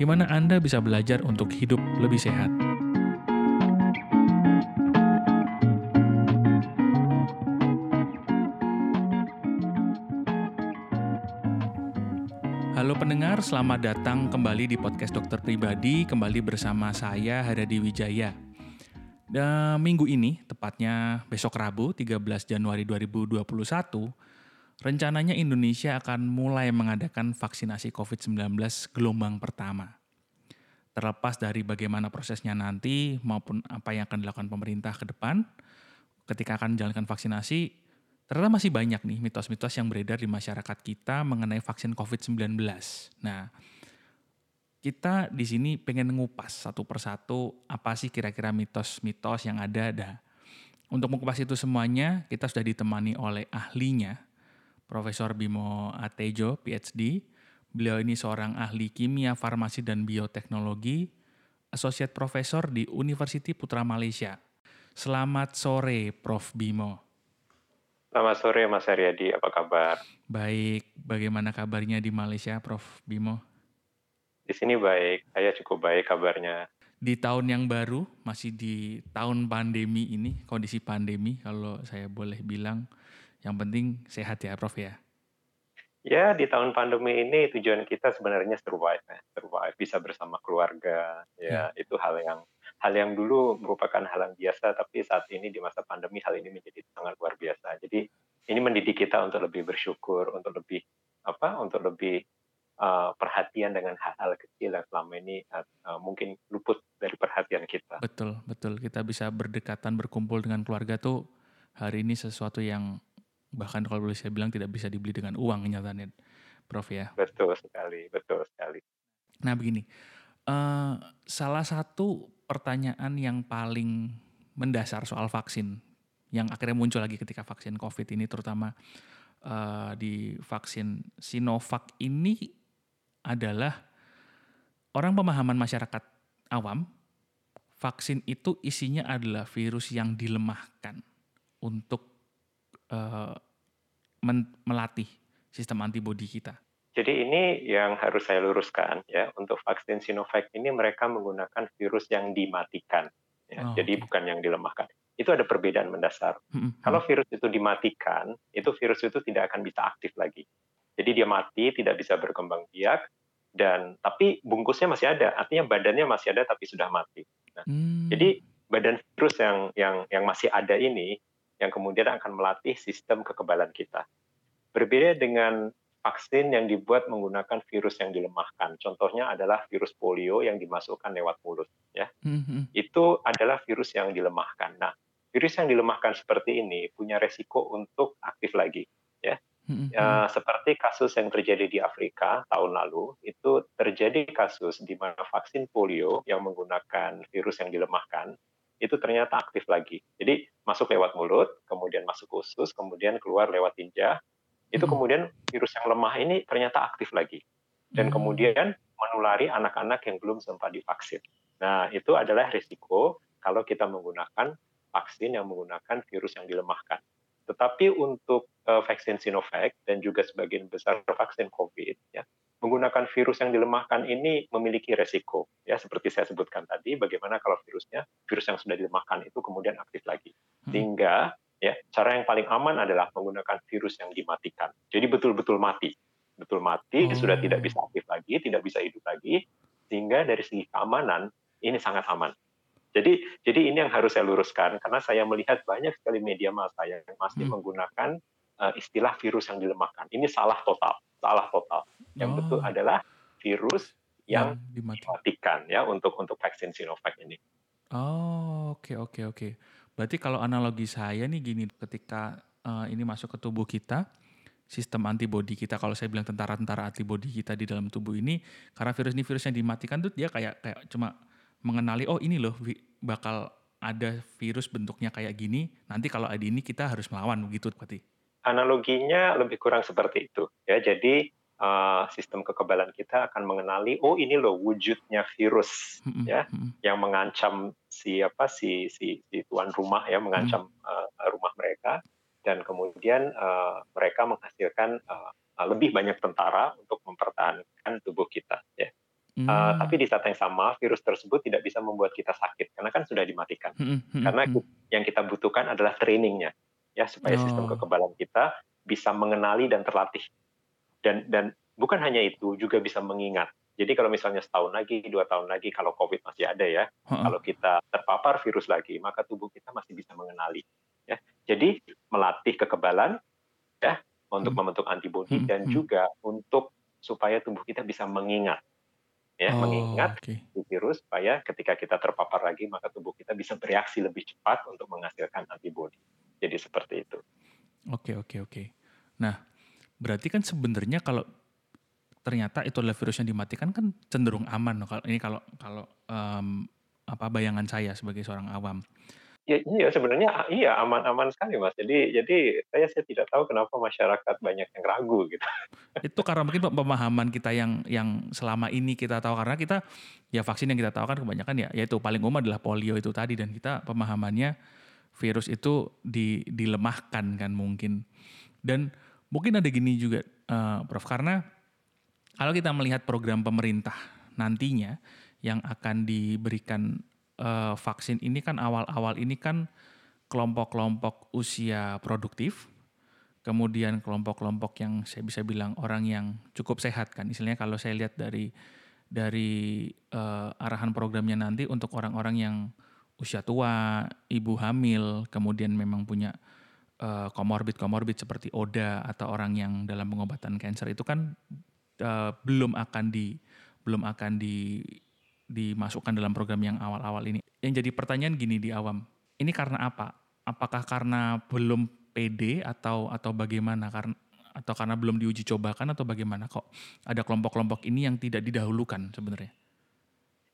di mana Anda bisa belajar untuk hidup lebih sehat. Halo pendengar, selamat datang kembali di podcast Dokter Pribadi, kembali bersama saya Hadadi Wijaya. Dan minggu ini, tepatnya besok Rabu 13 Januari 2021, rencananya Indonesia akan mulai mengadakan vaksinasi COVID-19 gelombang pertama. Terlepas dari bagaimana prosesnya nanti maupun apa yang akan dilakukan pemerintah ke depan, ketika akan menjalankan vaksinasi, ternyata masih banyak nih mitos-mitos yang beredar di masyarakat kita mengenai vaksin COVID-19. Nah, kita di sini pengen ngupas satu persatu apa sih kira-kira mitos-mitos yang ada. Dah. Untuk mengupas itu semuanya, kita sudah ditemani oleh ahlinya, Profesor Bimo Atejo, PhD. Beliau ini seorang ahli kimia, farmasi, dan bioteknologi, Associate Professor di University Putra Malaysia. Selamat sore, Prof. Bimo. Selamat sore, Mas Haryadi. Apa kabar? Baik. Bagaimana kabarnya di Malaysia, Prof. Bimo? Di sini baik. Saya cukup baik kabarnya. Di tahun yang baru, masih di tahun pandemi ini, kondisi pandemi, kalau saya boleh bilang, yang penting sehat ya, Prof ya. Ya, di tahun pandemi ini tujuan kita sebenarnya survive, ya. survive bisa bersama keluarga. Ya, ya, itu hal yang hal yang dulu merupakan hal yang biasa, tapi saat ini di masa pandemi hal ini menjadi sangat luar biasa. Jadi ini mendidik kita untuk lebih bersyukur, untuk lebih apa, untuk lebih uh, perhatian dengan hal-hal kecil yang selama ini uh, mungkin luput dari perhatian kita. Betul, betul. Kita bisa berdekatan, berkumpul dengan keluarga tuh hari ini sesuatu yang bahkan kalau boleh saya bilang tidak bisa dibeli dengan uang nyatanya Prof ya. Betul sekali, betul sekali. Nah begini, uh, salah satu pertanyaan yang paling mendasar soal vaksin yang akhirnya muncul lagi ketika vaksin COVID ini terutama uh, di vaksin Sinovac ini adalah orang pemahaman masyarakat awam vaksin itu isinya adalah virus yang dilemahkan untuk uh, melatih sistem antibodi kita. Jadi ini yang harus saya luruskan ya untuk vaksin Sinovac ini mereka menggunakan virus yang dimatikan, ya. oh, jadi okay. bukan yang dilemahkan. Itu ada perbedaan mendasar. Hmm, Kalau virus itu dimatikan, itu virus itu tidak akan bisa aktif lagi. Jadi dia mati, tidak bisa berkembang biak, dan tapi bungkusnya masih ada, artinya badannya masih ada tapi sudah mati. Nah, hmm. Jadi badan virus yang yang yang masih ada ini yang kemudian akan melatih sistem kekebalan kita. Berbeda dengan vaksin yang dibuat menggunakan virus yang dilemahkan. Contohnya adalah virus polio yang dimasukkan lewat mulut. Ya, mm-hmm. itu adalah virus yang dilemahkan. Nah, virus yang dilemahkan seperti ini punya resiko untuk aktif lagi. Ya, mm-hmm. ya seperti kasus yang terjadi di Afrika tahun lalu, itu terjadi kasus di mana vaksin polio yang menggunakan virus yang dilemahkan itu ternyata aktif lagi. Jadi masuk lewat mulut, kemudian masuk ke usus, kemudian keluar lewat tinja. Itu hmm. kemudian virus yang lemah ini ternyata aktif lagi. Dan hmm. kemudian menulari anak-anak yang belum sempat divaksin. Nah, itu adalah risiko kalau kita menggunakan vaksin yang menggunakan virus yang dilemahkan. Tetapi untuk uh, vaksin Sinovac dan juga sebagian besar vaksin COVID, ya, menggunakan virus yang dilemahkan ini memiliki resiko ya seperti saya sebutkan tadi bagaimana kalau virusnya virus yang sudah dilemahkan itu kemudian aktif lagi hmm. sehingga ya cara yang paling aman adalah menggunakan virus yang dimatikan jadi betul-betul mati betul mati oh. sudah tidak bisa aktif lagi tidak bisa hidup lagi sehingga dari segi keamanan ini sangat aman jadi jadi ini yang harus saya luruskan karena saya melihat banyak sekali media massa yang masih hmm. menggunakan uh, istilah virus yang dilemahkan ini salah total salah total. Yang oh. betul adalah virus yang, yang dimatikan ya untuk untuk vaksin Sinovac ini. Oh, oke okay, oke okay, oke. Okay. Berarti kalau analogi saya nih gini, ketika uh, ini masuk ke tubuh kita, sistem antibodi kita kalau saya bilang tentara-tentara antibodi kita di dalam tubuh ini karena virus ini virus yang dimatikan tuh dia kayak kayak cuma mengenali oh ini loh bakal ada virus bentuknya kayak gini, nanti kalau ada ini kita harus melawan begitu berarti. Analoginya lebih kurang seperti itu ya. Jadi uh, sistem kekebalan kita akan mengenali oh ini loh wujudnya virus mm-hmm. ya yang mengancam siapa si si si tuan rumah ya mengancam mm-hmm. uh, rumah mereka dan kemudian uh, mereka menghasilkan uh, lebih banyak tentara untuk mempertahankan tubuh kita ya. Hmm. Uh, tapi di saat yang sama virus tersebut tidak bisa membuat kita sakit karena kan sudah dimatikan. Hmm. Hmm. Karena hmm. yang kita butuhkan adalah trainingnya ya supaya oh. sistem kekebalan kita bisa mengenali dan terlatih. Dan dan bukan hanya itu juga bisa mengingat. Jadi kalau misalnya setahun lagi, dua tahun lagi, kalau COVID masih ada ya, uh-uh. kalau kita terpapar virus lagi, maka tubuh kita masih bisa mengenali. Ya, jadi melatih kekebalan, ya, untuk hmm. membentuk antibodi hmm. dan hmm. juga untuk supaya tubuh kita bisa mengingat ya oh, mengingat okay. virus supaya ketika kita terpapar lagi maka tubuh kita bisa bereaksi lebih cepat untuk menghasilkan antibodi. Jadi seperti itu. Oke oke oke. Nah berarti kan sebenarnya kalau ternyata itu adalah virus yang dimatikan kan cenderung aman. Kalau ini kalau kalau um, apa bayangan saya sebagai seorang awam. Ya, iya sebenarnya ah, iya aman-aman sekali mas. Jadi jadi saya saya tidak tahu kenapa masyarakat banyak yang ragu gitu. Itu karena mungkin pemahaman kita yang yang selama ini kita tahu karena kita ya vaksin yang kita tahu kan kebanyakan ya yaitu paling umum adalah polio itu tadi dan kita pemahamannya virus itu di, dilemahkan kan mungkin. Dan mungkin ada gini juga uh, Prof karena kalau kita melihat program pemerintah nantinya yang akan diberikan uh, vaksin ini kan awal-awal ini kan kelompok-kelompok usia produktif, kemudian kelompok-kelompok yang saya bisa bilang orang yang cukup sehat kan. Istilahnya kalau saya lihat dari dari uh, arahan programnya nanti untuk orang-orang yang usia tua, ibu hamil, kemudian memang punya uh, komorbid-komorbid seperti ODA atau orang yang dalam pengobatan kanker itu kan uh, belum akan di belum akan di dimasukkan dalam program yang awal-awal ini. Yang jadi pertanyaan gini di awam, ini karena apa? Apakah karena belum PD atau atau bagaimana? Karena atau karena belum diuji cobakan atau bagaimana kok ada kelompok-kelompok ini yang tidak didahulukan sebenarnya?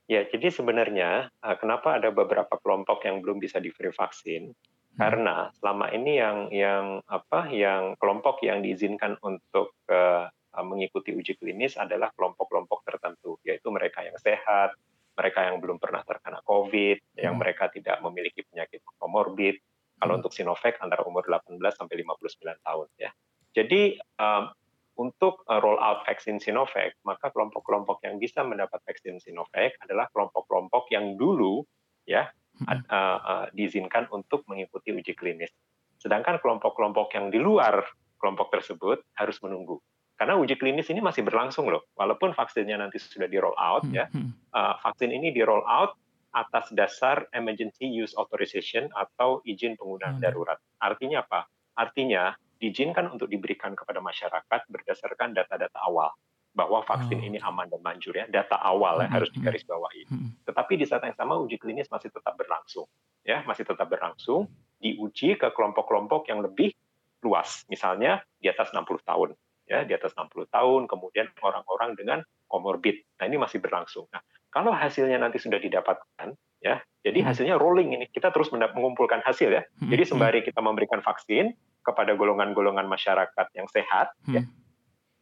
Ya, jadi sebenarnya eh, kenapa ada beberapa kelompok yang belum bisa diberi vaksin? Hmm. Karena selama ini yang yang apa yang kelompok yang diizinkan untuk uh, mengikuti uji klinis adalah kelompok-kelompok tertentu, yaitu mereka yang sehat, mereka yang belum pernah terkena COVID, hmm. yang mereka tidak memiliki penyakit komorbid. Kalau hmm. untuk Sinovac antara umur 18 sampai 59 tahun ya. Jadi um, untuk uh, roll out vaksin Sinovac, maka kelompok-kelompok yang bisa mendapat vaksin Sinovac adalah kelompok-kelompok yang dulu ya uh, uh, diizinkan untuk mengikuti uji klinis. Sedangkan kelompok-kelompok yang di luar kelompok tersebut harus menunggu karena uji klinis ini masih berlangsung loh. Walaupun vaksinnya nanti sudah di roll out hmm, ya, uh, vaksin ini di roll out atas dasar emergency use authorization atau izin penggunaan darurat. Artinya apa? Artinya diizinkan untuk diberikan kepada masyarakat berdasarkan data-data awal bahwa vaksin oh. ini aman dan manjur ya, data awal ya harus digarisbawahi. Tetapi di saat yang sama uji klinis masih tetap berlangsung, ya masih tetap berlangsung, diuji ke kelompok-kelompok yang lebih luas, misalnya di atas 60 tahun ya di atas 60 tahun, kemudian orang-orang dengan komorbid. Nah, ini masih berlangsung. Nah, kalau hasilnya nanti sudah didapatkan, ya, jadi hmm. hasilnya rolling ini. Kita terus mengumpulkan hasil ya. Hmm. Jadi sembari kita memberikan vaksin kepada golongan-golongan masyarakat yang sehat, ya, hmm.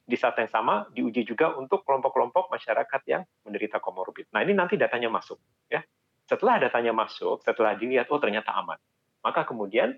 di saat yang sama diuji juga untuk kelompok-kelompok masyarakat yang menderita komorbid. Nah, ini nanti datanya masuk, ya. Setelah datanya masuk, setelah dilihat oh ternyata aman, maka kemudian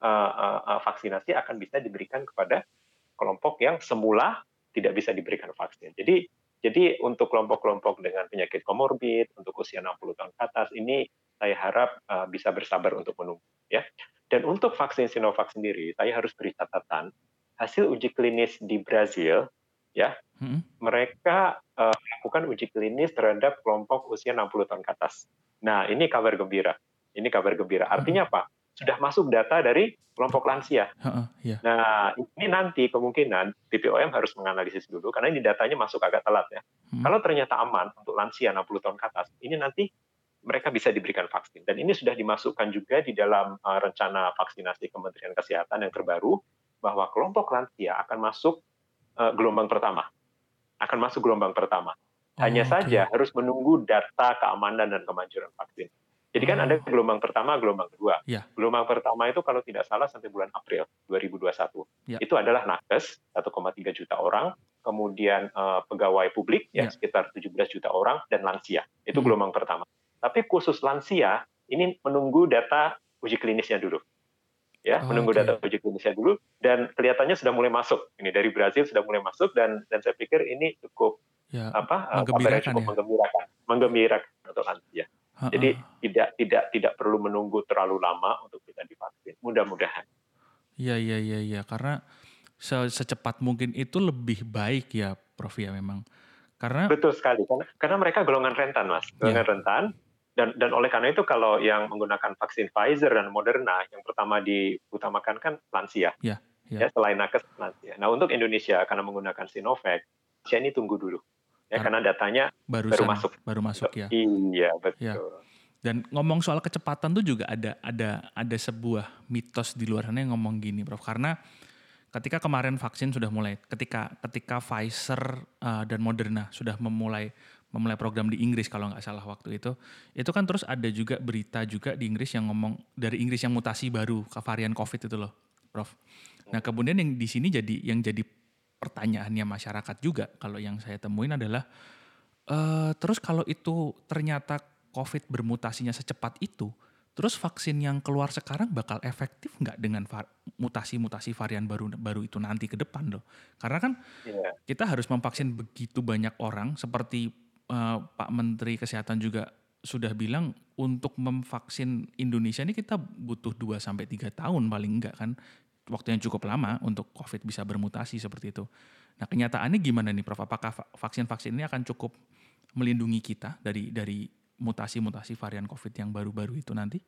uh, uh, uh, vaksinasi akan bisa diberikan kepada kelompok yang semula tidak bisa diberikan vaksin. Jadi jadi untuk kelompok-kelompok dengan penyakit komorbid, untuk usia 60 tahun ke atas, ini saya harap uh, bisa bersabar untuk menunggu. ya. Dan untuk vaksin Sinovac sendiri, saya harus beri catatan, hasil uji klinis di Brazil, ya, hmm. mereka uh, melakukan uji klinis terhadap kelompok usia 60 tahun ke atas. Nah, ini kabar gembira. Ini kabar gembira. Artinya apa? sudah masuk data dari kelompok lansia. Uh, uh, yeah. Nah, ini nanti kemungkinan BPOM harus menganalisis dulu karena ini datanya masuk agak telat ya. Hmm. Kalau ternyata aman untuk lansia 60 tahun ke atas, ini nanti mereka bisa diberikan vaksin. Dan ini sudah dimasukkan juga di dalam uh, rencana vaksinasi Kementerian Kesehatan yang terbaru bahwa kelompok lansia akan masuk uh, gelombang pertama. Akan masuk gelombang pertama. Hanya okay. saja harus menunggu data keamanan dan kemanjuran vaksin. Jadi kan ada oh. gelombang pertama, gelombang kedua. Yeah. Gelombang pertama itu kalau tidak salah sampai bulan April 2021. Yeah. Itu adalah nakes 1,3 juta orang, kemudian uh, pegawai publik ya yeah. sekitar 17 juta orang dan lansia. Itu hmm. gelombang pertama. Tapi khusus lansia ini menunggu data uji klinisnya dulu. Ya, oh, menunggu okay. data uji klinisnya dulu dan kelihatannya sudah mulai masuk. Ini dari Brazil sudah mulai masuk dan dan saya pikir ini cukup ya, apa? Eh, menggembirakan cukup ya? menggembirakan, menggembirakan untuk lansia. Jadi tidak tidak tidak perlu menunggu terlalu lama untuk kita divaksin. Mudah-mudahan. Iya iya iya iya karena se secepat mungkin itu lebih baik ya Prof ya memang. Karena Betul sekali karena karena mereka golongan rentan Mas. Golongan ya. rentan dan dan oleh karena itu kalau yang menggunakan vaksin Pfizer dan Moderna yang pertama diutamakan kan lansia. Ya, ya. ya selain nakes lansia. Nah, untuk Indonesia karena menggunakan Sinovac, saya ini tunggu dulu ya karena datanya baru masuk baru masuk ya iya betul ya. dan ngomong soal kecepatan tuh juga ada ada ada sebuah mitos di luar sana yang ngomong gini prof karena ketika kemarin vaksin sudah mulai ketika ketika Pfizer uh, dan Moderna sudah memulai memulai program di Inggris kalau nggak salah waktu itu itu kan terus ada juga berita juga di Inggris yang ngomong dari Inggris yang mutasi baru ke varian COVID itu loh prof nah kemudian yang di sini jadi yang jadi pertanyaannya masyarakat juga kalau yang saya temuin adalah uh, terus kalau itu ternyata COVID bermutasinya secepat itu, terus vaksin yang keluar sekarang bakal efektif nggak dengan mutasi-mutasi varian baru baru itu nanti ke depan loh? Karena kan yeah. kita harus memvaksin begitu banyak orang seperti uh, Pak Menteri Kesehatan juga sudah bilang untuk memvaksin Indonesia ini kita butuh 2 sampai tiga tahun paling enggak kan waktu yang cukup lama untuk COVID bisa bermutasi seperti itu. Nah kenyataannya gimana nih Prof? Apakah vaksin-vaksin ini akan cukup melindungi kita dari dari mutasi-mutasi varian COVID yang baru-baru itu nanti?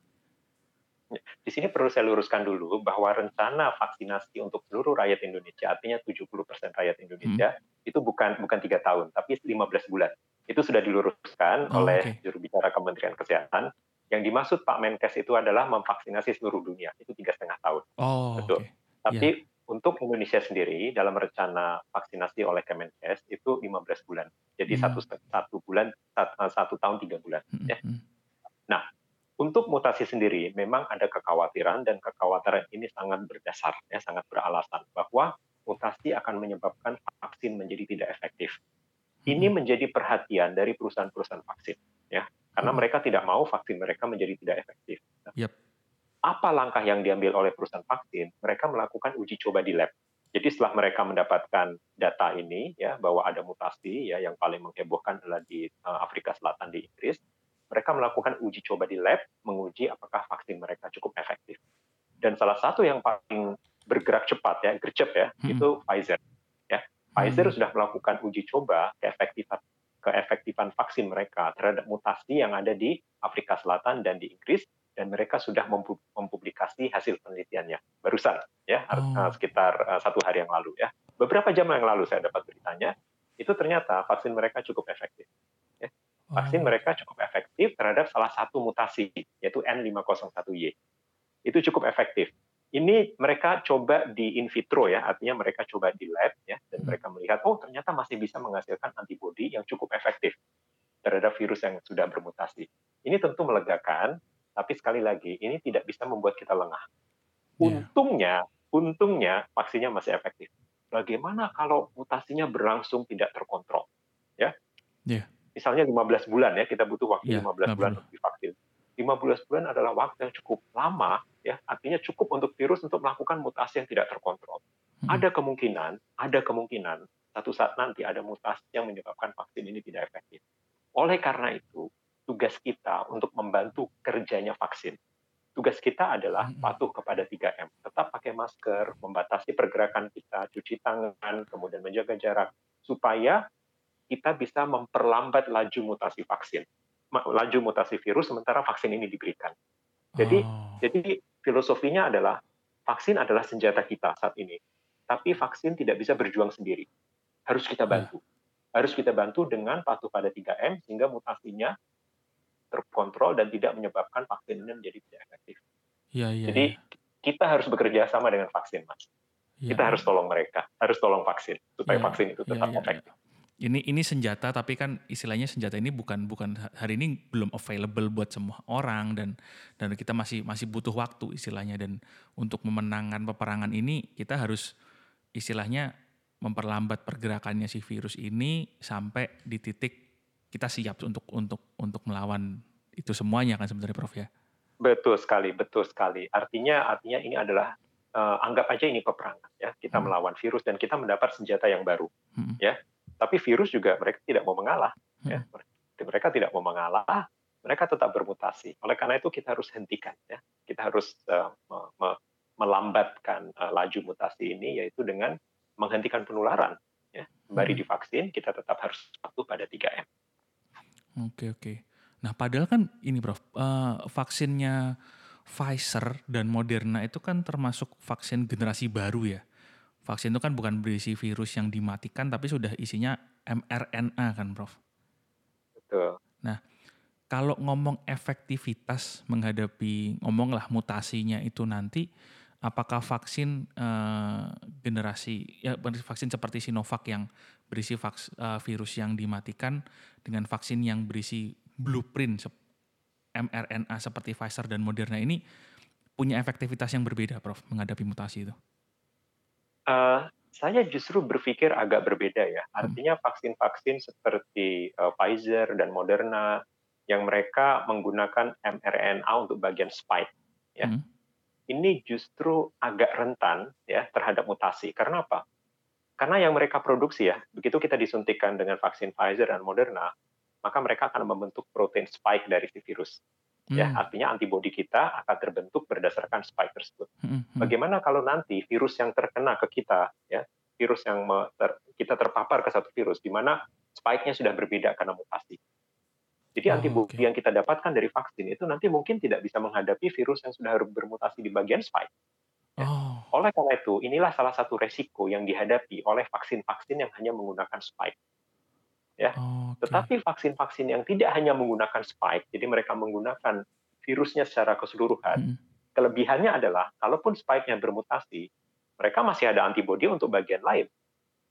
Ya, di sini perlu saya luruskan dulu bahwa rencana vaksinasi untuk seluruh rakyat Indonesia, artinya 70% rakyat Indonesia, hmm. itu bukan bukan tiga tahun, tapi 15 bulan. Itu sudah diluruskan oh, oleh okay. juru bicara Kementerian Kesehatan yang dimaksud Pak Menkes itu adalah memvaksinasi seluruh dunia. Itu tiga setengah tahun. Oh, Betul. Okay. Tapi yeah. untuk Indonesia sendiri dalam rencana vaksinasi oleh Kemenkes itu 15 bulan. Jadi hmm. satu satu bulan satu, satu tahun tiga bulan. Hmm. Ya. Hmm. Nah, untuk mutasi sendiri memang ada kekhawatiran dan kekhawatiran ini sangat berdasar, ya sangat beralasan bahwa mutasi akan menyebabkan vaksin menjadi tidak efektif. Ini hmm. menjadi perhatian dari perusahaan-perusahaan vaksin, ya karena hmm. mereka tidak mau vaksin mereka menjadi tidak efektif. Yep. Apa langkah yang diambil oleh perusahaan vaksin? Mereka melakukan uji coba di lab. Jadi setelah mereka mendapatkan data ini ya bahwa ada mutasi ya yang paling menghebohkan adalah di uh, Afrika Selatan di Inggris, mereka melakukan uji coba di lab menguji apakah vaksin mereka cukup efektif. Dan salah satu yang paling bergerak cepat ya, gercep ya, hmm. itu Pfizer. Pfizer hmm. sudah melakukan uji coba keefektifan keefektifan vaksin mereka terhadap mutasi yang ada di Afrika Selatan dan di Inggris dan mereka sudah mempublikasi hasil penelitiannya barusan ya oh. sekitar eh, satu hari yang lalu ya beberapa jam yang lalu saya dapat beritanya itu ternyata vaksin mereka cukup efektif ya. vaksin oh. mereka cukup efektif terhadap salah satu mutasi yaitu N501Y itu cukup efektif ini mereka coba di in vitro ya, artinya mereka coba di lab dan mereka melihat oh ternyata masih bisa menghasilkan antibodi yang cukup efektif terhadap virus yang sudah bermutasi. Ini tentu melegakan, tapi sekali lagi ini tidak bisa membuat kita lengah. Ya. Untungnya, untungnya vaksinnya masih efektif. Bagaimana kalau mutasinya berlangsung tidak terkontrol? Ya. Yeah. Misalnya 15 bulan ya, kita butuh waktu yeah, 15 bulan untuk divaksin. 15 bulan adalah waktu yang cukup lama, ya artinya cukup untuk virus untuk melakukan mutasi yang tidak terkontrol. Hmm. Ada kemungkinan, ada kemungkinan satu saat nanti ada mutasi yang menyebabkan vaksin ini tidak efektif. Oleh karena itu, tugas kita untuk membantu kerjanya vaksin. Tugas kita adalah patuh kepada 3M. Tetap pakai masker, membatasi pergerakan kita, cuci tangan, kemudian menjaga jarak, supaya kita bisa memperlambat laju mutasi vaksin laju mutasi virus sementara vaksin ini diberikan. Jadi oh. jadi filosofinya adalah vaksin adalah senjata kita saat ini. Tapi vaksin tidak bisa berjuang sendiri. Harus kita ya. bantu. Harus kita bantu dengan patuh pada 3M sehingga mutasinya terkontrol dan tidak menyebabkan vaksin ini menjadi tidak efektif. Ya, ya, Jadi ya. kita harus bekerja sama dengan vaksin, Mas. Ya. Kita harus tolong mereka, harus tolong vaksin supaya ya, vaksin itu tetap ya, ya, efektif. ini ini senjata tapi kan istilahnya senjata ini bukan bukan hari ini belum available buat semua orang dan dan kita masih masih butuh waktu istilahnya dan untuk memenangkan peperangan ini kita harus istilahnya memperlambat pergerakannya si virus ini sampai di titik kita siap untuk untuk untuk melawan itu semuanya kan sebenarnya Prof ya. Betul sekali, betul sekali. Artinya artinya ini adalah uh, anggap aja ini peperangan ya. Kita hmm. melawan virus dan kita mendapat senjata yang baru hmm. ya tapi virus juga mereka tidak mau mengalah. Ya. Hmm. Ya. Mereka tidak mau mengalah, mereka tetap bermutasi. Oleh karena itu kita harus hentikan. Ya. Kita harus uh, me me melambatkan uh, laju mutasi ini, yaitu dengan menghentikan penularan. Ya. Sembari hmm. divaksin, kita tetap harus patuh pada 3M. Oke, oke. Nah, padahal kan ini Prof, uh, vaksinnya Pfizer dan Moderna itu kan termasuk vaksin generasi baru ya vaksin itu kan bukan berisi virus yang dimatikan tapi sudah isinya mRNA kan Prof. Betul. Nah, kalau ngomong efektivitas menghadapi ngomonglah mutasinya itu nanti apakah vaksin uh, generasi ya vaksin seperti Sinovac yang berisi vaks, uh, virus yang dimatikan dengan vaksin yang berisi blueprint mRNA seperti Pfizer dan Moderna ini punya efektivitas yang berbeda Prof menghadapi mutasi itu? Uh, saya justru berpikir agak berbeda ya. Hmm. Artinya vaksin-vaksin seperti uh, Pfizer dan Moderna yang mereka menggunakan mRNA untuk bagian spike, ya. Hmm. Ini justru agak rentan ya terhadap mutasi. Karena apa? Karena yang mereka produksi ya, begitu kita disuntikkan dengan vaksin Pfizer dan Moderna, maka mereka akan membentuk protein spike dari si virus. Ya, hmm. artinya antibodi kita akan terbentuk berdasarkan spike tersebut. Hmm, hmm. Bagaimana kalau nanti virus yang terkena ke kita, ya, virus yang ter, kita terpapar ke satu virus, di mana spike-nya sudah berbeda karena mutasi. Jadi oh, antibodi okay. yang kita dapatkan dari vaksin itu nanti mungkin tidak bisa menghadapi virus yang sudah bermutasi di bagian spike. Ya. Oh. Oleh karena itu, inilah salah satu resiko yang dihadapi oleh vaksin-vaksin yang hanya menggunakan spike ya. Oh, okay. Tetapi vaksin-vaksin yang tidak hanya menggunakan spike, jadi mereka menggunakan virusnya secara keseluruhan, hmm. kelebihannya adalah kalaupun spike-nya bermutasi, mereka masih ada antibodi untuk bagian lain.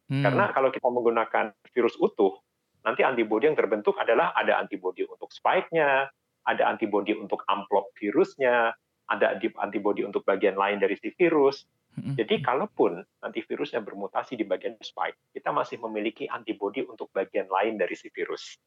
Hmm. Karena kalau kita menggunakan virus utuh, nanti antibodi yang terbentuk adalah ada antibodi untuk spike-nya, ada antibodi untuk amplop virusnya, ada antibodi untuk bagian lain dari si virus, jadi kalaupun nanti virusnya bermutasi di bagian spike, kita masih memiliki antibodi untuk bagian lain dari si virus.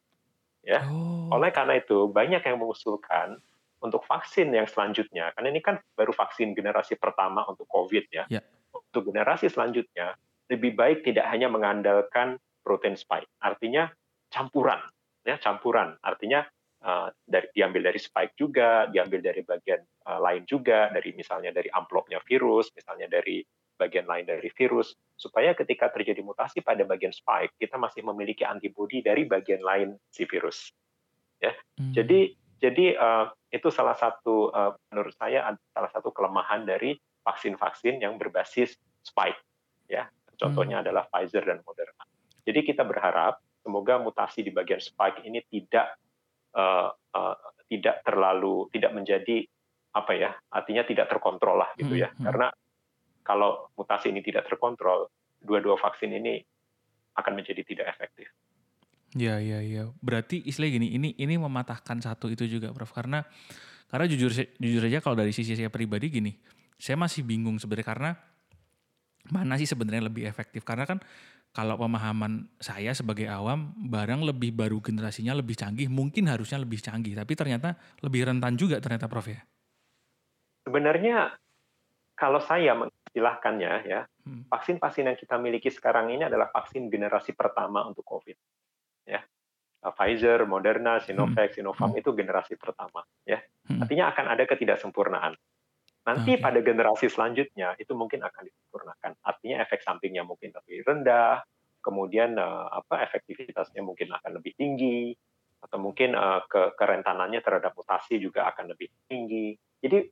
Ya. Oh. Oleh karena itu banyak yang mengusulkan untuk vaksin yang selanjutnya, karena ini kan baru vaksin generasi pertama untuk COVID ya. Yeah. Untuk generasi selanjutnya lebih baik tidak hanya mengandalkan protein spike, artinya campuran, ya campuran, artinya Uh, dari diambil dari spike juga, diambil dari bagian uh, lain juga, dari misalnya dari amplopnya virus, misalnya dari bagian lain dari virus, supaya ketika terjadi mutasi pada bagian spike, kita masih memiliki antibodi dari bagian lain si virus. Ya, hmm. jadi jadi uh, itu salah satu uh, menurut saya salah satu kelemahan dari vaksin-vaksin yang berbasis spike. Ya, contohnya hmm. adalah Pfizer dan Moderna. Jadi kita berharap semoga mutasi di bagian spike ini tidak uh, uh, tidak terlalu tidak menjadi apa ya artinya tidak terkontrol lah gitu ya hmm, hmm. karena kalau mutasi ini tidak terkontrol dua-dua vaksin ini akan menjadi tidak efektif. Ya ya ya berarti istilah gini ini ini mematahkan satu itu juga Prof karena karena jujur jujur aja kalau dari sisi saya pribadi gini saya masih bingung sebenarnya karena mana sih sebenarnya lebih efektif karena kan kalau pemahaman saya sebagai awam barang lebih baru generasinya lebih canggih mungkin harusnya lebih canggih tapi ternyata lebih rentan juga ternyata Prof ya. Sebenarnya kalau saya mengistilahkannya ya hmm. vaksin-vaksin yang kita miliki sekarang ini adalah vaksin generasi pertama untuk COVID ya. Pfizer, Moderna, Sinovac, hmm. Sinovac hmm. itu generasi pertama ya. Hmm. Artinya akan ada ketidaksempurnaan. Nanti okay. pada generasi selanjutnya itu mungkin akan disempurnakan. Artinya efek sampingnya mungkin lebih rendah, kemudian uh, apa efektivitasnya mungkin akan lebih tinggi, atau mungkin uh, ke kerentanannya terhadap mutasi juga akan lebih tinggi. Jadi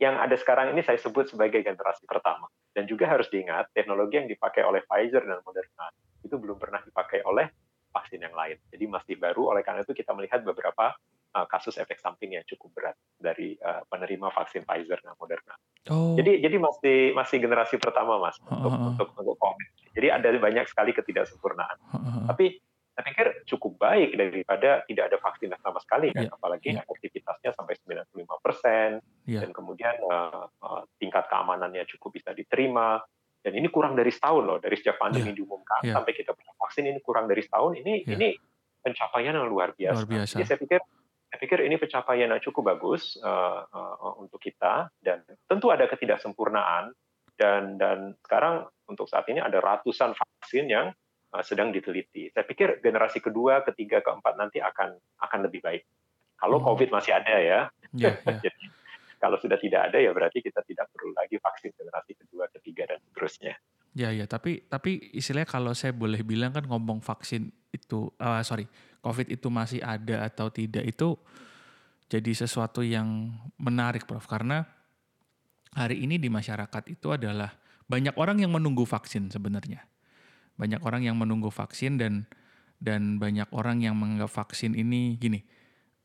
yang ada sekarang ini saya sebut sebagai generasi pertama. Dan juga harus diingat teknologi yang dipakai oleh Pfizer dan Moderna itu belum pernah dipakai oleh vaksin yang lain. Jadi masih baru. Oleh karena itu kita melihat beberapa uh, kasus efek samping yang cukup berat dari uh, penerima vaksin Pfizer dan Moderna. Oh. Jadi jadi masih masih generasi pertama mas uh, untuk untuk untuk COVID. Jadi ada banyak sekali ketidaksempurnaan. Uh, Tapi saya pikir cukup baik daripada tidak ada vaksin sama sekali kan, yeah. apalagi yeah. efektivitasnya sampai 95 persen yeah. dan kemudian uh, uh, tingkat keamanannya cukup bisa diterima dan ini kurang dari setahun loh dari sejak pandemi yeah. diumumkan yeah. sampai kita punya vaksin ini kurang dari setahun ini yeah. ini pencapaian yang luar biasa. Luar biasa. Jadi saya pikir saya pikir ini pencapaian yang cukup bagus uh, uh, untuk kita dan tentu ada ketidaksempurnaan dan dan sekarang untuk saat ini ada ratusan vaksin yang uh, sedang diteliti. Saya pikir generasi kedua, ketiga, keempat nanti akan akan lebih baik. Kalau hmm. COVID masih ada ya. Yeah, yeah. Jadi kalau sudah tidak ada ya berarti kita tidak perlu lagi vaksin generasi kedua, ketiga dan seterusnya. Ya ya, tapi tapi istilahnya kalau saya boleh bilang kan ngomong vaksin itu, uh, sorry, COVID itu masih ada atau tidak itu jadi sesuatu yang menarik, Prof. Karena hari ini di masyarakat itu adalah banyak orang yang menunggu vaksin sebenarnya. Banyak orang yang menunggu vaksin dan dan banyak orang yang menganggap vaksin ini gini.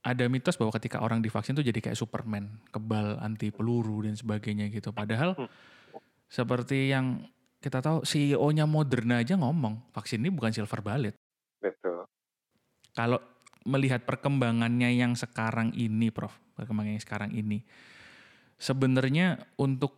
Ada mitos bahwa ketika orang divaksin itu jadi kayak Superman, kebal anti peluru dan sebagainya gitu. Padahal hmm. seperti yang kita tahu CEO-nya Moderna aja ngomong vaksin ini bukan silver bullet. Betul. Kalau melihat perkembangannya yang sekarang ini, Prof, perkembangan yang sekarang ini, sebenarnya untuk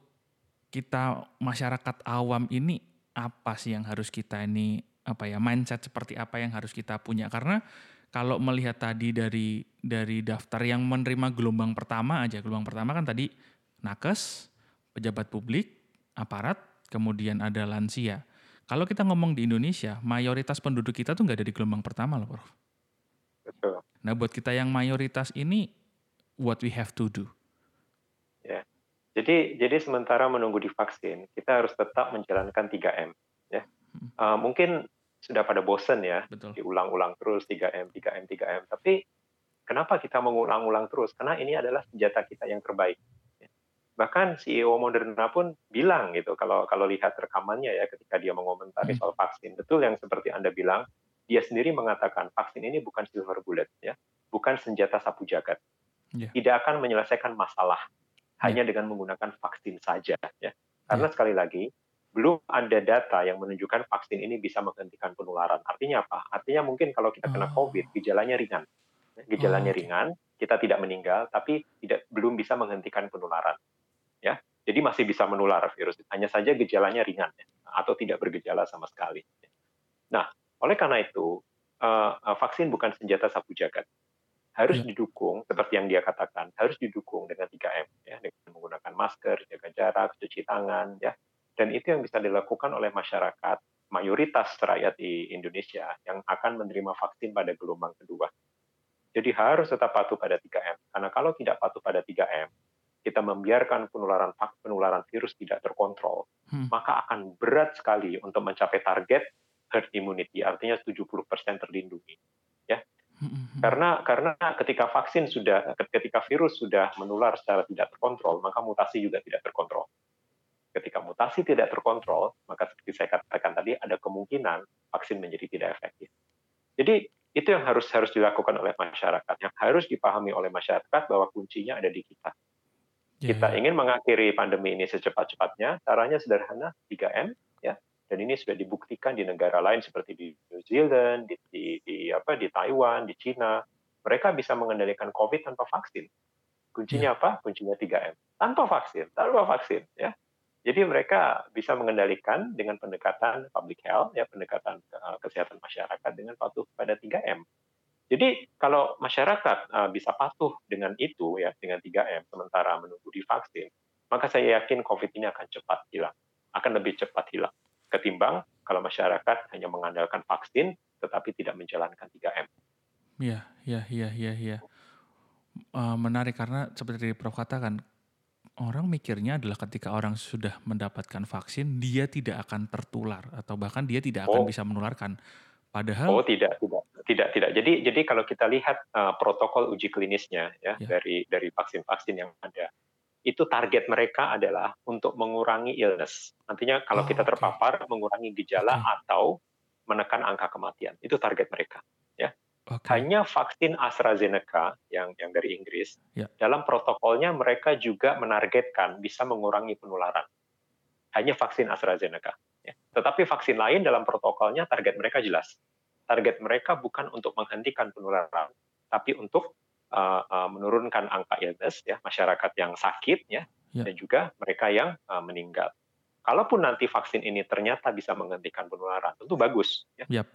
kita masyarakat awam ini apa sih yang harus kita ini apa ya mindset seperti apa yang harus kita punya karena kalau melihat tadi dari dari daftar yang menerima gelombang pertama aja gelombang pertama kan tadi nakes pejabat publik aparat kemudian ada lansia kalau kita ngomong di Indonesia mayoritas penduduk kita tuh nggak ada di gelombang pertama loh prof Betul. Nah, buat kita yang mayoritas ini, what we have to do. Ya. Jadi, jadi sementara menunggu divaksin, kita harus tetap menjalankan 3M. Ya. Hmm. Uh, mungkin sudah pada bosen ya, Betul. diulang-ulang terus 3M, 3M, 3M. Tapi kenapa kita mengulang-ulang terus? Karena ini adalah senjata kita yang terbaik. Ya. Bahkan CEO Moderna pun bilang gitu, kalau kalau lihat rekamannya ya ketika dia mengomentari hmm. soal vaksin, betul yang seperti Anda bilang, dia sendiri mengatakan vaksin ini bukan silver bullet ya, bukan senjata sapu jagat. Yeah. Tidak akan menyelesaikan masalah yeah. hanya dengan menggunakan vaksin saja ya. Karena yeah. sekali lagi belum ada data yang menunjukkan vaksin ini bisa menghentikan penularan. Artinya apa? Artinya mungkin kalau kita kena oh. COVID, gejalanya ringan. Gejalanya oh, ringan, kita tidak meninggal, tapi tidak belum bisa menghentikan penularan. Ya, jadi masih bisa menular virus. Hanya saja gejalanya ringan ya, atau tidak bergejala sama sekali. Nah, oleh karena itu, uh, vaksin bukan senjata sapu jagat. Harus ya. didukung, seperti yang dia katakan, harus didukung dengan 3M, ya, dengan menggunakan masker, jaga jarak, cuci tangan, ya. Dan itu yang bisa dilakukan oleh masyarakat, mayoritas rakyat di Indonesia yang akan menerima vaksin pada gelombang kedua. Jadi harus tetap patuh pada 3M. Karena kalau tidak patuh pada 3M, kita membiarkan penularan penularan virus tidak terkontrol, hmm. maka akan berat sekali untuk mencapai target herd immunity, artinya 70% terlindungi. Ya. Mm-hmm. Karena karena ketika vaksin sudah ketika virus sudah menular secara tidak terkontrol, maka mutasi juga tidak terkontrol. Ketika mutasi tidak terkontrol, maka seperti saya katakan tadi ada kemungkinan vaksin menjadi tidak efektif. Jadi itu yang harus harus dilakukan oleh masyarakat, yang harus dipahami oleh masyarakat bahwa kuncinya ada di kita. Yeah. Kita ingin mengakhiri pandemi ini secepat-cepatnya, caranya sederhana, 3M, dan ini sudah dibuktikan di negara lain seperti di New Zealand, di, di, di apa di Taiwan, di Cina, mereka bisa mengendalikan COVID tanpa vaksin. Kuncinya ya. apa? Kuncinya 3M. Tanpa vaksin, tanpa vaksin, ya. Jadi mereka bisa mengendalikan dengan pendekatan public health, ya pendekatan uh, kesehatan masyarakat dengan patuh pada 3M. Jadi kalau masyarakat uh, bisa patuh dengan itu, ya dengan 3M, sementara menunggu divaksin, maka saya yakin COVID ini akan cepat hilang, akan lebih cepat hilang ketimbang kalau masyarakat hanya mengandalkan vaksin tetapi tidak menjalankan 3M. Iya, iya, iya, iya, iya. Uh, menarik karena seperti Prof katakan orang mikirnya adalah ketika orang sudah mendapatkan vaksin dia tidak akan tertular atau bahkan dia tidak akan oh. bisa menularkan. Padahal Oh, tidak, tidak. Tidak, tidak. Jadi jadi kalau kita lihat uh, protokol uji klinisnya ya, ya dari dari vaksin-vaksin yang ada itu target mereka adalah untuk mengurangi illness. Nantinya kalau oh, kita terpapar, okay. mengurangi gejala okay. atau menekan angka kematian. Itu target mereka. Ya. Okay. Hanya vaksin AstraZeneca yang yang dari Inggris, yeah. dalam protokolnya mereka juga menargetkan bisa mengurangi penularan. Hanya vaksin AstraZeneca. Tetapi vaksin lain dalam protokolnya target mereka jelas. target mereka bukan untuk menghentikan penularan, tapi untuk uh, uh, menurunkan angka illness ya masyarakat yang sakit ya, ya. dan juga mereka yang uh, meninggal. Kalaupun nanti vaksin ini ternyata bisa menghentikan penularan, tentu bagus. Ya. Yep.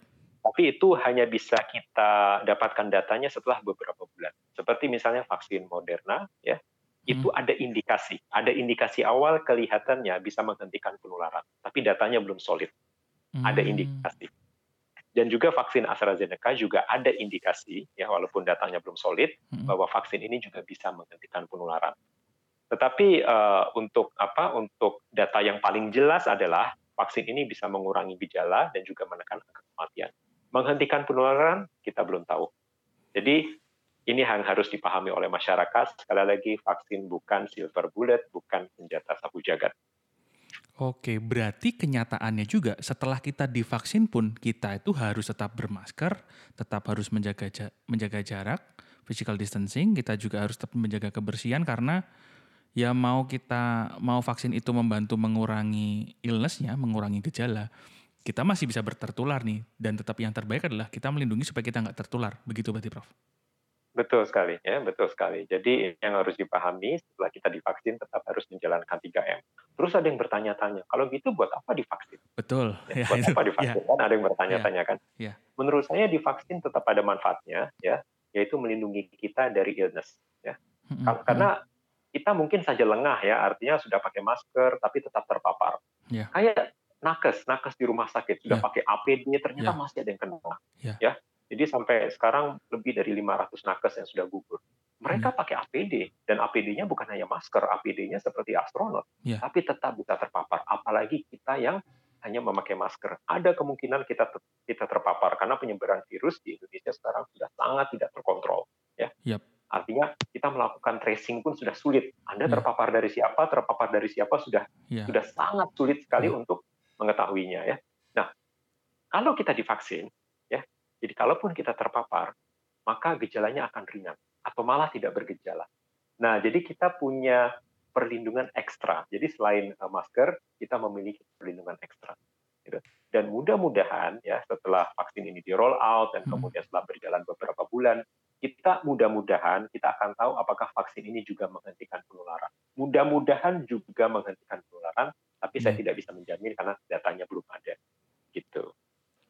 Tapi itu hanya bisa kita dapatkan datanya setelah beberapa bulan. Seperti misalnya vaksin Moderna, ya, itu hmm. ada indikasi, ada indikasi awal kelihatannya bisa menghentikan penularan, tapi datanya belum solid. Hmm. Ada indikasi. Dan juga vaksin AstraZeneca juga ada indikasi, ya walaupun datanya belum solid, hmm. bahwa vaksin ini juga bisa menghentikan penularan. Tetapi uh, untuk apa? Untuk data yang paling jelas adalah vaksin ini bisa mengurangi gejala dan juga menekan angka kematian. Menghentikan penularan kita belum tahu. Jadi ini yang harus dipahami oleh masyarakat. Sekali lagi vaksin bukan silver bullet, bukan senjata sabu jagat. Oke, berarti kenyataannya juga setelah kita divaksin pun kita itu harus tetap bermasker, tetap harus menjaga menjaga jarak, physical distancing, kita juga harus tetap menjaga kebersihan karena ya mau kita mau vaksin itu membantu mengurangi illnessnya, mengurangi gejala, kita masih bisa bertertular nih dan tetap yang terbaik adalah kita melindungi supaya kita nggak tertular begitu berarti Prof betul sekali ya betul sekali jadi yang harus dipahami setelah kita divaksin tetap harus menjalankan 3M terus ada yang bertanya-tanya kalau gitu buat apa divaksin betul ya, buat apa divaksin ya. kan ada yang bertanya-tanya ya. kan ya. menurut saya divaksin tetap ada manfaatnya ya yaitu melindungi kita dari illness ya hmm, karena kita mungkin saja lengah ya artinya sudah pakai masker tapi tetap terpapar ya. kayak nakes, nakes di rumah sakit sudah yeah. pakai APD ternyata yeah. masih ada yang kena. Yeah. Ya. Jadi sampai sekarang lebih dari 500 nakes yang sudah gugur. Mereka yeah. pakai APD dan APD-nya bukan hanya masker, APD-nya seperti astronot, yeah. tapi tetap bisa terpapar. Apalagi kita yang hanya memakai masker. Ada kemungkinan kita kita terpapar karena penyebaran virus di Indonesia sekarang sudah sangat tidak terkontrol. Ya. Yep. Artinya kita melakukan tracing pun sudah sulit. Anda yeah. terpapar dari siapa, terpapar dari siapa sudah yeah. sudah sangat sulit sekali yeah. untuk mengetahuinya ya. Nah, kalau kita divaksin jadi kalaupun kita terpapar, maka gejalanya akan ringan atau malah tidak bergejala. Nah, jadi kita punya perlindungan ekstra. Jadi selain uh, masker, kita memiliki perlindungan ekstra. Gitu. Dan mudah-mudahan ya setelah vaksin ini di roll out dan hmm. kemudian setelah berjalan beberapa bulan, kita mudah-mudahan kita akan tahu apakah vaksin ini juga menghentikan penularan. Mudah-mudahan juga menghentikan penularan tapi saya hmm. tidak bisa menjamin karena datanya belum ada gitu.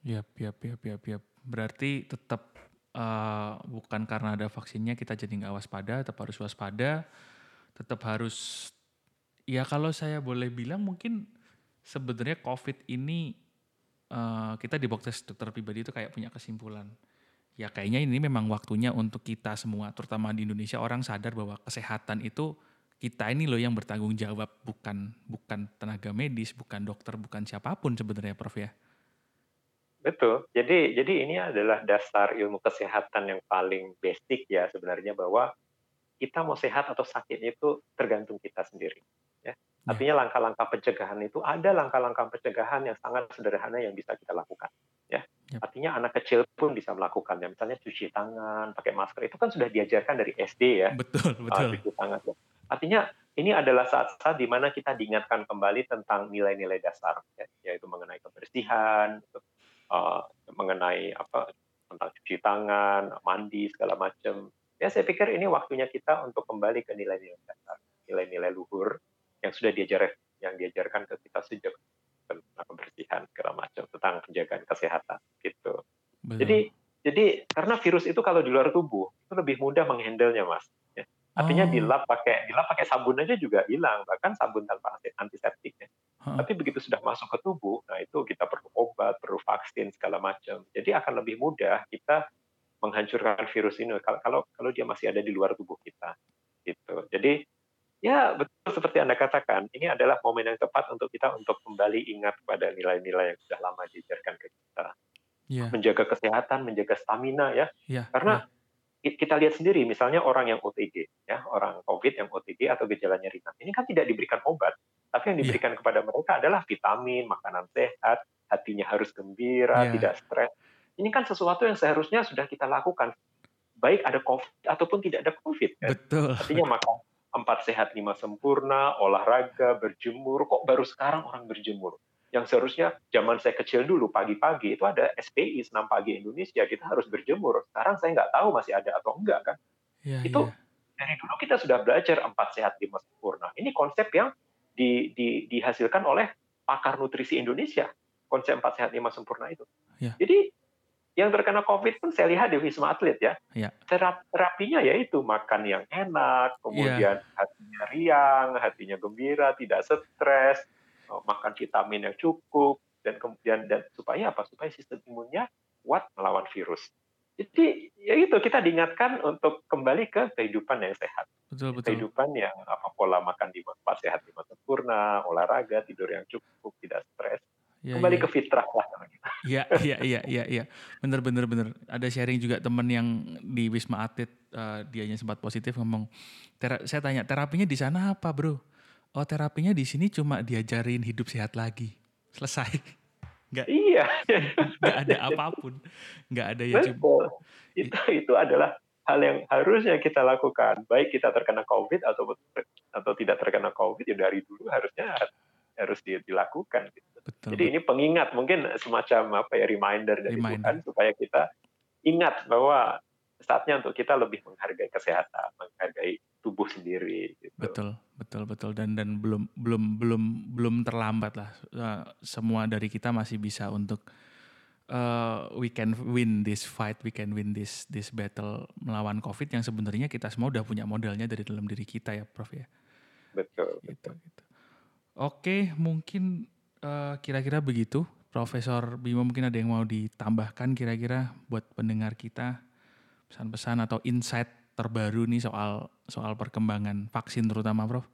Ya, ya, ya, ya, ya. Berarti tetap uh, bukan karena ada vaksinnya kita jadi nggak waspada, tetap harus waspada, tetap harus ya kalau saya boleh bilang mungkin sebenarnya COVID ini uh, kita di box dokter pribadi itu kayak punya kesimpulan. Ya kayaknya ini memang waktunya untuk kita semua, terutama di Indonesia orang sadar bahwa kesehatan itu kita ini loh yang bertanggung jawab bukan bukan tenaga medis, bukan dokter, bukan siapa pun sebenarnya Prof ya. Betul. Jadi jadi ini adalah dasar ilmu kesehatan yang paling basic ya sebenarnya bahwa kita mau sehat atau sakit itu tergantung kita sendiri. Ya. ya. Artinya langkah-langkah pencegahan itu ada langkah-langkah pencegahan yang sangat sederhana yang bisa kita lakukan. Ya. Yep. Artinya anak kecil pun bisa melakukannya. Misalnya cuci tangan, pakai masker itu kan sudah diajarkan dari SD ya. Betul, betul. Uh, cuci tangan. Ya. Artinya ini adalah saat-saat di mana kita diingatkan kembali tentang nilai-nilai dasar, ya, yaitu mengenai kebersihan, uh, mengenai apa tentang cuci tangan, mandi segala macam. Ya saya pikir ini waktunya kita untuk kembali ke nilai-nilai dasar, nilai-nilai luhur yang sudah diajar yang diajarkan ke kita sejak tentang kebersihan segala macam tentang penjagaan kesehatan gitu. Betul. Jadi jadi karena virus itu kalau di luar tubuh itu lebih mudah menghandlenya mas. Artinya oh. dilap pakai dilap pakai sabun aja juga hilang, bahkan sabun tanpa antiseptik ya. Huh. Tapi begitu sudah masuk ke tubuh, nah itu kita perlu obat, perlu vaksin segala macam. Jadi akan lebih mudah kita menghancurkan virus ini kalau kalau kalau dia masih ada di luar tubuh kita. Gitu. Jadi ya betul seperti Anda katakan, ini adalah momen yang tepat untuk kita untuk kembali ingat pada nilai-nilai yang sudah lama diajarkan ke kita. Yeah. Menjaga kesehatan, menjaga stamina ya. Yeah. Karena yeah kita lihat sendiri misalnya orang yang OTG ya orang COVID yang OTG atau gejalanya ringan ini kan tidak diberikan obat tapi yang iya. diberikan yeah. kepada mereka adalah vitamin makanan sehat hatinya harus gembira yeah. tidak stres ini kan sesuatu yang seharusnya sudah kita lakukan baik ada COVID ataupun tidak ada COVID kan? betul artinya makan empat sehat lima sempurna olahraga berjemur kok baru sekarang orang berjemur yang seharusnya zaman saya kecil dulu pagi-pagi itu ada SPI senam pagi Indonesia kita harus berjemur sekarang saya nggak tahu masih ada atau enggak kan ya, itu ya. dari dulu kita sudah belajar empat sehat lima sempurna ini konsep yang di, di, dihasilkan oleh pakar nutrisi Indonesia konsep empat sehat lima sempurna itu ya. jadi yang terkena COVID pun saya lihat di Wisma Atlet ya. ya. Terapinya yaitu makan yang enak, kemudian ya. hatinya riang, hatinya gembira, tidak stres, makan vitamin yang cukup dan kemudian dan supaya apa? Supaya sistem imunnya kuat melawan virus. Jadi ya itu kita diingatkan untuk kembali ke kehidupan yang sehat. Betul, betul. Kehidupan yang apa pola makan di empat sehat lima sempurna, olahraga, tidur yang cukup, tidak stres. Ya, kembali ya. ke fitrah lah. Iya, iya, iya, iya, iya. Bener, bener, bener. Ada sharing juga teman yang di Wisma Atlet, uh, dianya sempat positif ngomong, saya tanya terapinya di sana apa bro? Oh terapinya di sini cuma diajarin hidup sehat lagi. Selesai. Nggak, iya. Nggak ada apa pun. Nggak ada ya cuma. Itu, itu adalah hal yang harusnya kita lakukan. Baik kita terkena COVID atau atau tidak terkena COVID ya dari dulu harusnya harus dilakukan. Gitu. Betul. Jadi ini pengingat mungkin semacam apa ya reminder dari reminder. Tuhan supaya kita ingat bahwa saatnya untuk kita lebih menghargai kesehatan, menghargai tubuh sendiri. Gitu. Betul, betul, betul. Dan dan belum belum belum belum terlambat lah. Uh, semua dari kita masih bisa untuk uh, we can win this fight, we can win this this battle melawan COVID yang sebenarnya kita semua udah punya modelnya dari dalam diri kita ya, Prof ya. Betul. Gitu, betul. gitu. Oke, mungkin uh, kira-kira begitu. Profesor Bimo mungkin ada yang mau ditambahkan kira-kira buat pendengar kita pesan-pesan atau insight terbaru nih soal soal perkembangan vaksin terutama, Prof?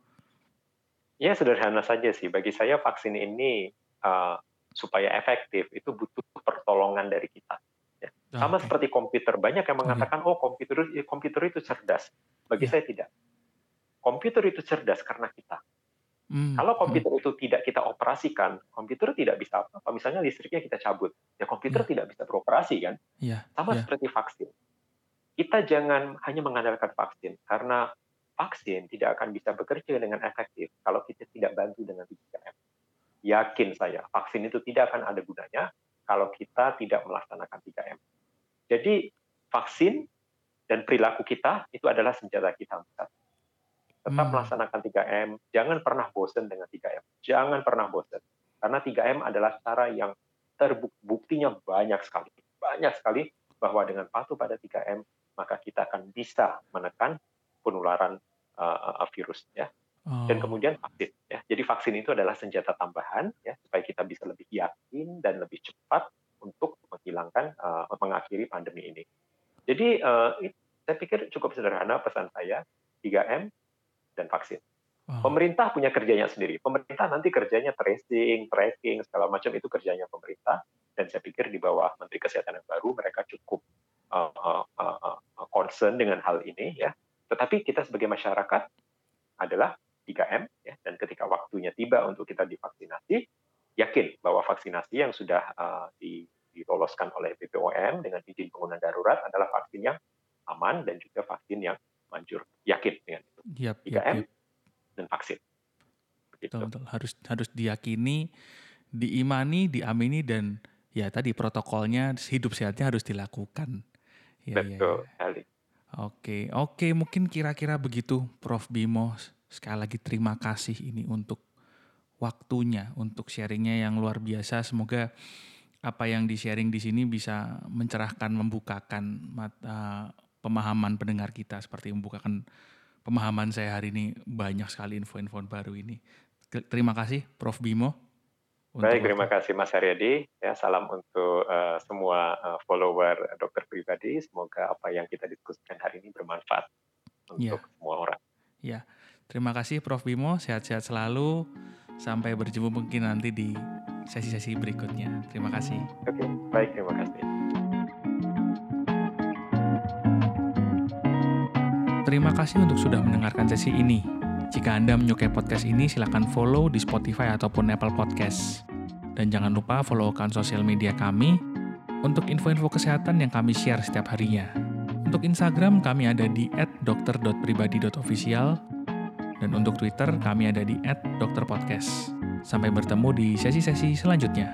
Ya sederhana saja sih. Bagi saya vaksin ini uh, supaya efektif itu butuh pertolongan dari kita. Ya. Ah, Sama okay. seperti komputer. Banyak yang mengatakan, oh, oh komputer komputer itu cerdas. Bagi yeah. saya tidak. Komputer itu cerdas karena kita. Hmm. Kalau komputer hmm. itu tidak kita operasikan, komputer tidak bisa apa-apa. Misalnya listriknya kita cabut, ya komputer yeah. tidak bisa beroperasi kan. Yeah. Sama yeah. seperti vaksin kita jangan hanya mengandalkan vaksin karena vaksin tidak akan bisa bekerja dengan efektif kalau kita tidak bantu dengan 3M. Yakin saya, vaksin itu tidak akan ada gunanya kalau kita tidak melaksanakan 3M. Jadi vaksin dan perilaku kita itu adalah senjata kita. Tetap hmm. melaksanakan 3M, jangan pernah bosan dengan 3M. Jangan pernah bosan. Karena 3M adalah cara yang terbuktinya banyak sekali. Banyak sekali bahwa dengan patuh pada 3M maka kita akan bisa menekan penularan uh, virus ya. Oh. Dan kemudian vaksin ya. Jadi vaksin itu adalah senjata tambahan ya supaya kita bisa lebih yakin dan lebih cepat untuk menghilangkan uh, mengakhiri pandemi ini. Jadi uh, saya pikir cukup sederhana pesan saya 3M dan vaksin. Oh. Pemerintah punya kerjanya sendiri. Pemerintah nanti kerjanya tracing, tracking, segala macam itu kerjanya pemerintah. Dan saya pikir di bawah Menteri Kesehatan yang baru mereka cukup uh, uh, uh, concern dengan hal ini ya. Tetapi kita sebagai masyarakat adalah 3M ya dan ketika waktunya tiba untuk kita divaksinasi, yakin bahwa vaksinasi yang sudah uh, di, diloloskan oleh BPOM dengan izin penggunaan darurat adalah vaksin yang aman dan juga vaksin yang manjur. Yakin dengan itu. Yep, 3M yep, yep. dan vaksin. Betul, betul. Harus harus diyakini, diimani, diamini dan ya tadi protokolnya hidup sehatnya harus dilakukan. Ya, Betul ya. Oke, oke mungkin kira-kira begitu Prof Bimo. Sekali lagi terima kasih ini untuk waktunya, untuk sharingnya yang luar biasa. Semoga apa yang di-sharing di sini bisa mencerahkan, membukakan mata pemahaman pendengar kita seperti membukakan pemahaman saya hari ini banyak sekali info-info baru ini. Terima kasih Prof Bimo. Baik, terima kasih Mas Haryadi. Ya, salam untuk uh, semua uh, follower dokter pribadi. Semoga apa yang kita diskusikan hari ini bermanfaat untuk ya. semua orang. Ya, terima kasih Prof Bimo. Sehat-sehat selalu. Sampai berjumpa mungkin nanti di sesi-sesi berikutnya. Terima kasih. Oke, baik, terima kasih. Terima kasih untuk sudah mendengarkan sesi ini. Jika Anda menyukai podcast ini, silakan follow di Spotify ataupun Apple Podcast. Dan jangan lupa follow akun sosial media kami untuk info-info kesehatan yang kami share setiap harinya. Untuk Instagram, kami ada di @dokter.pribadi.official dan untuk Twitter, kami ada di @dokterpodcast. Sampai bertemu di sesi-sesi selanjutnya.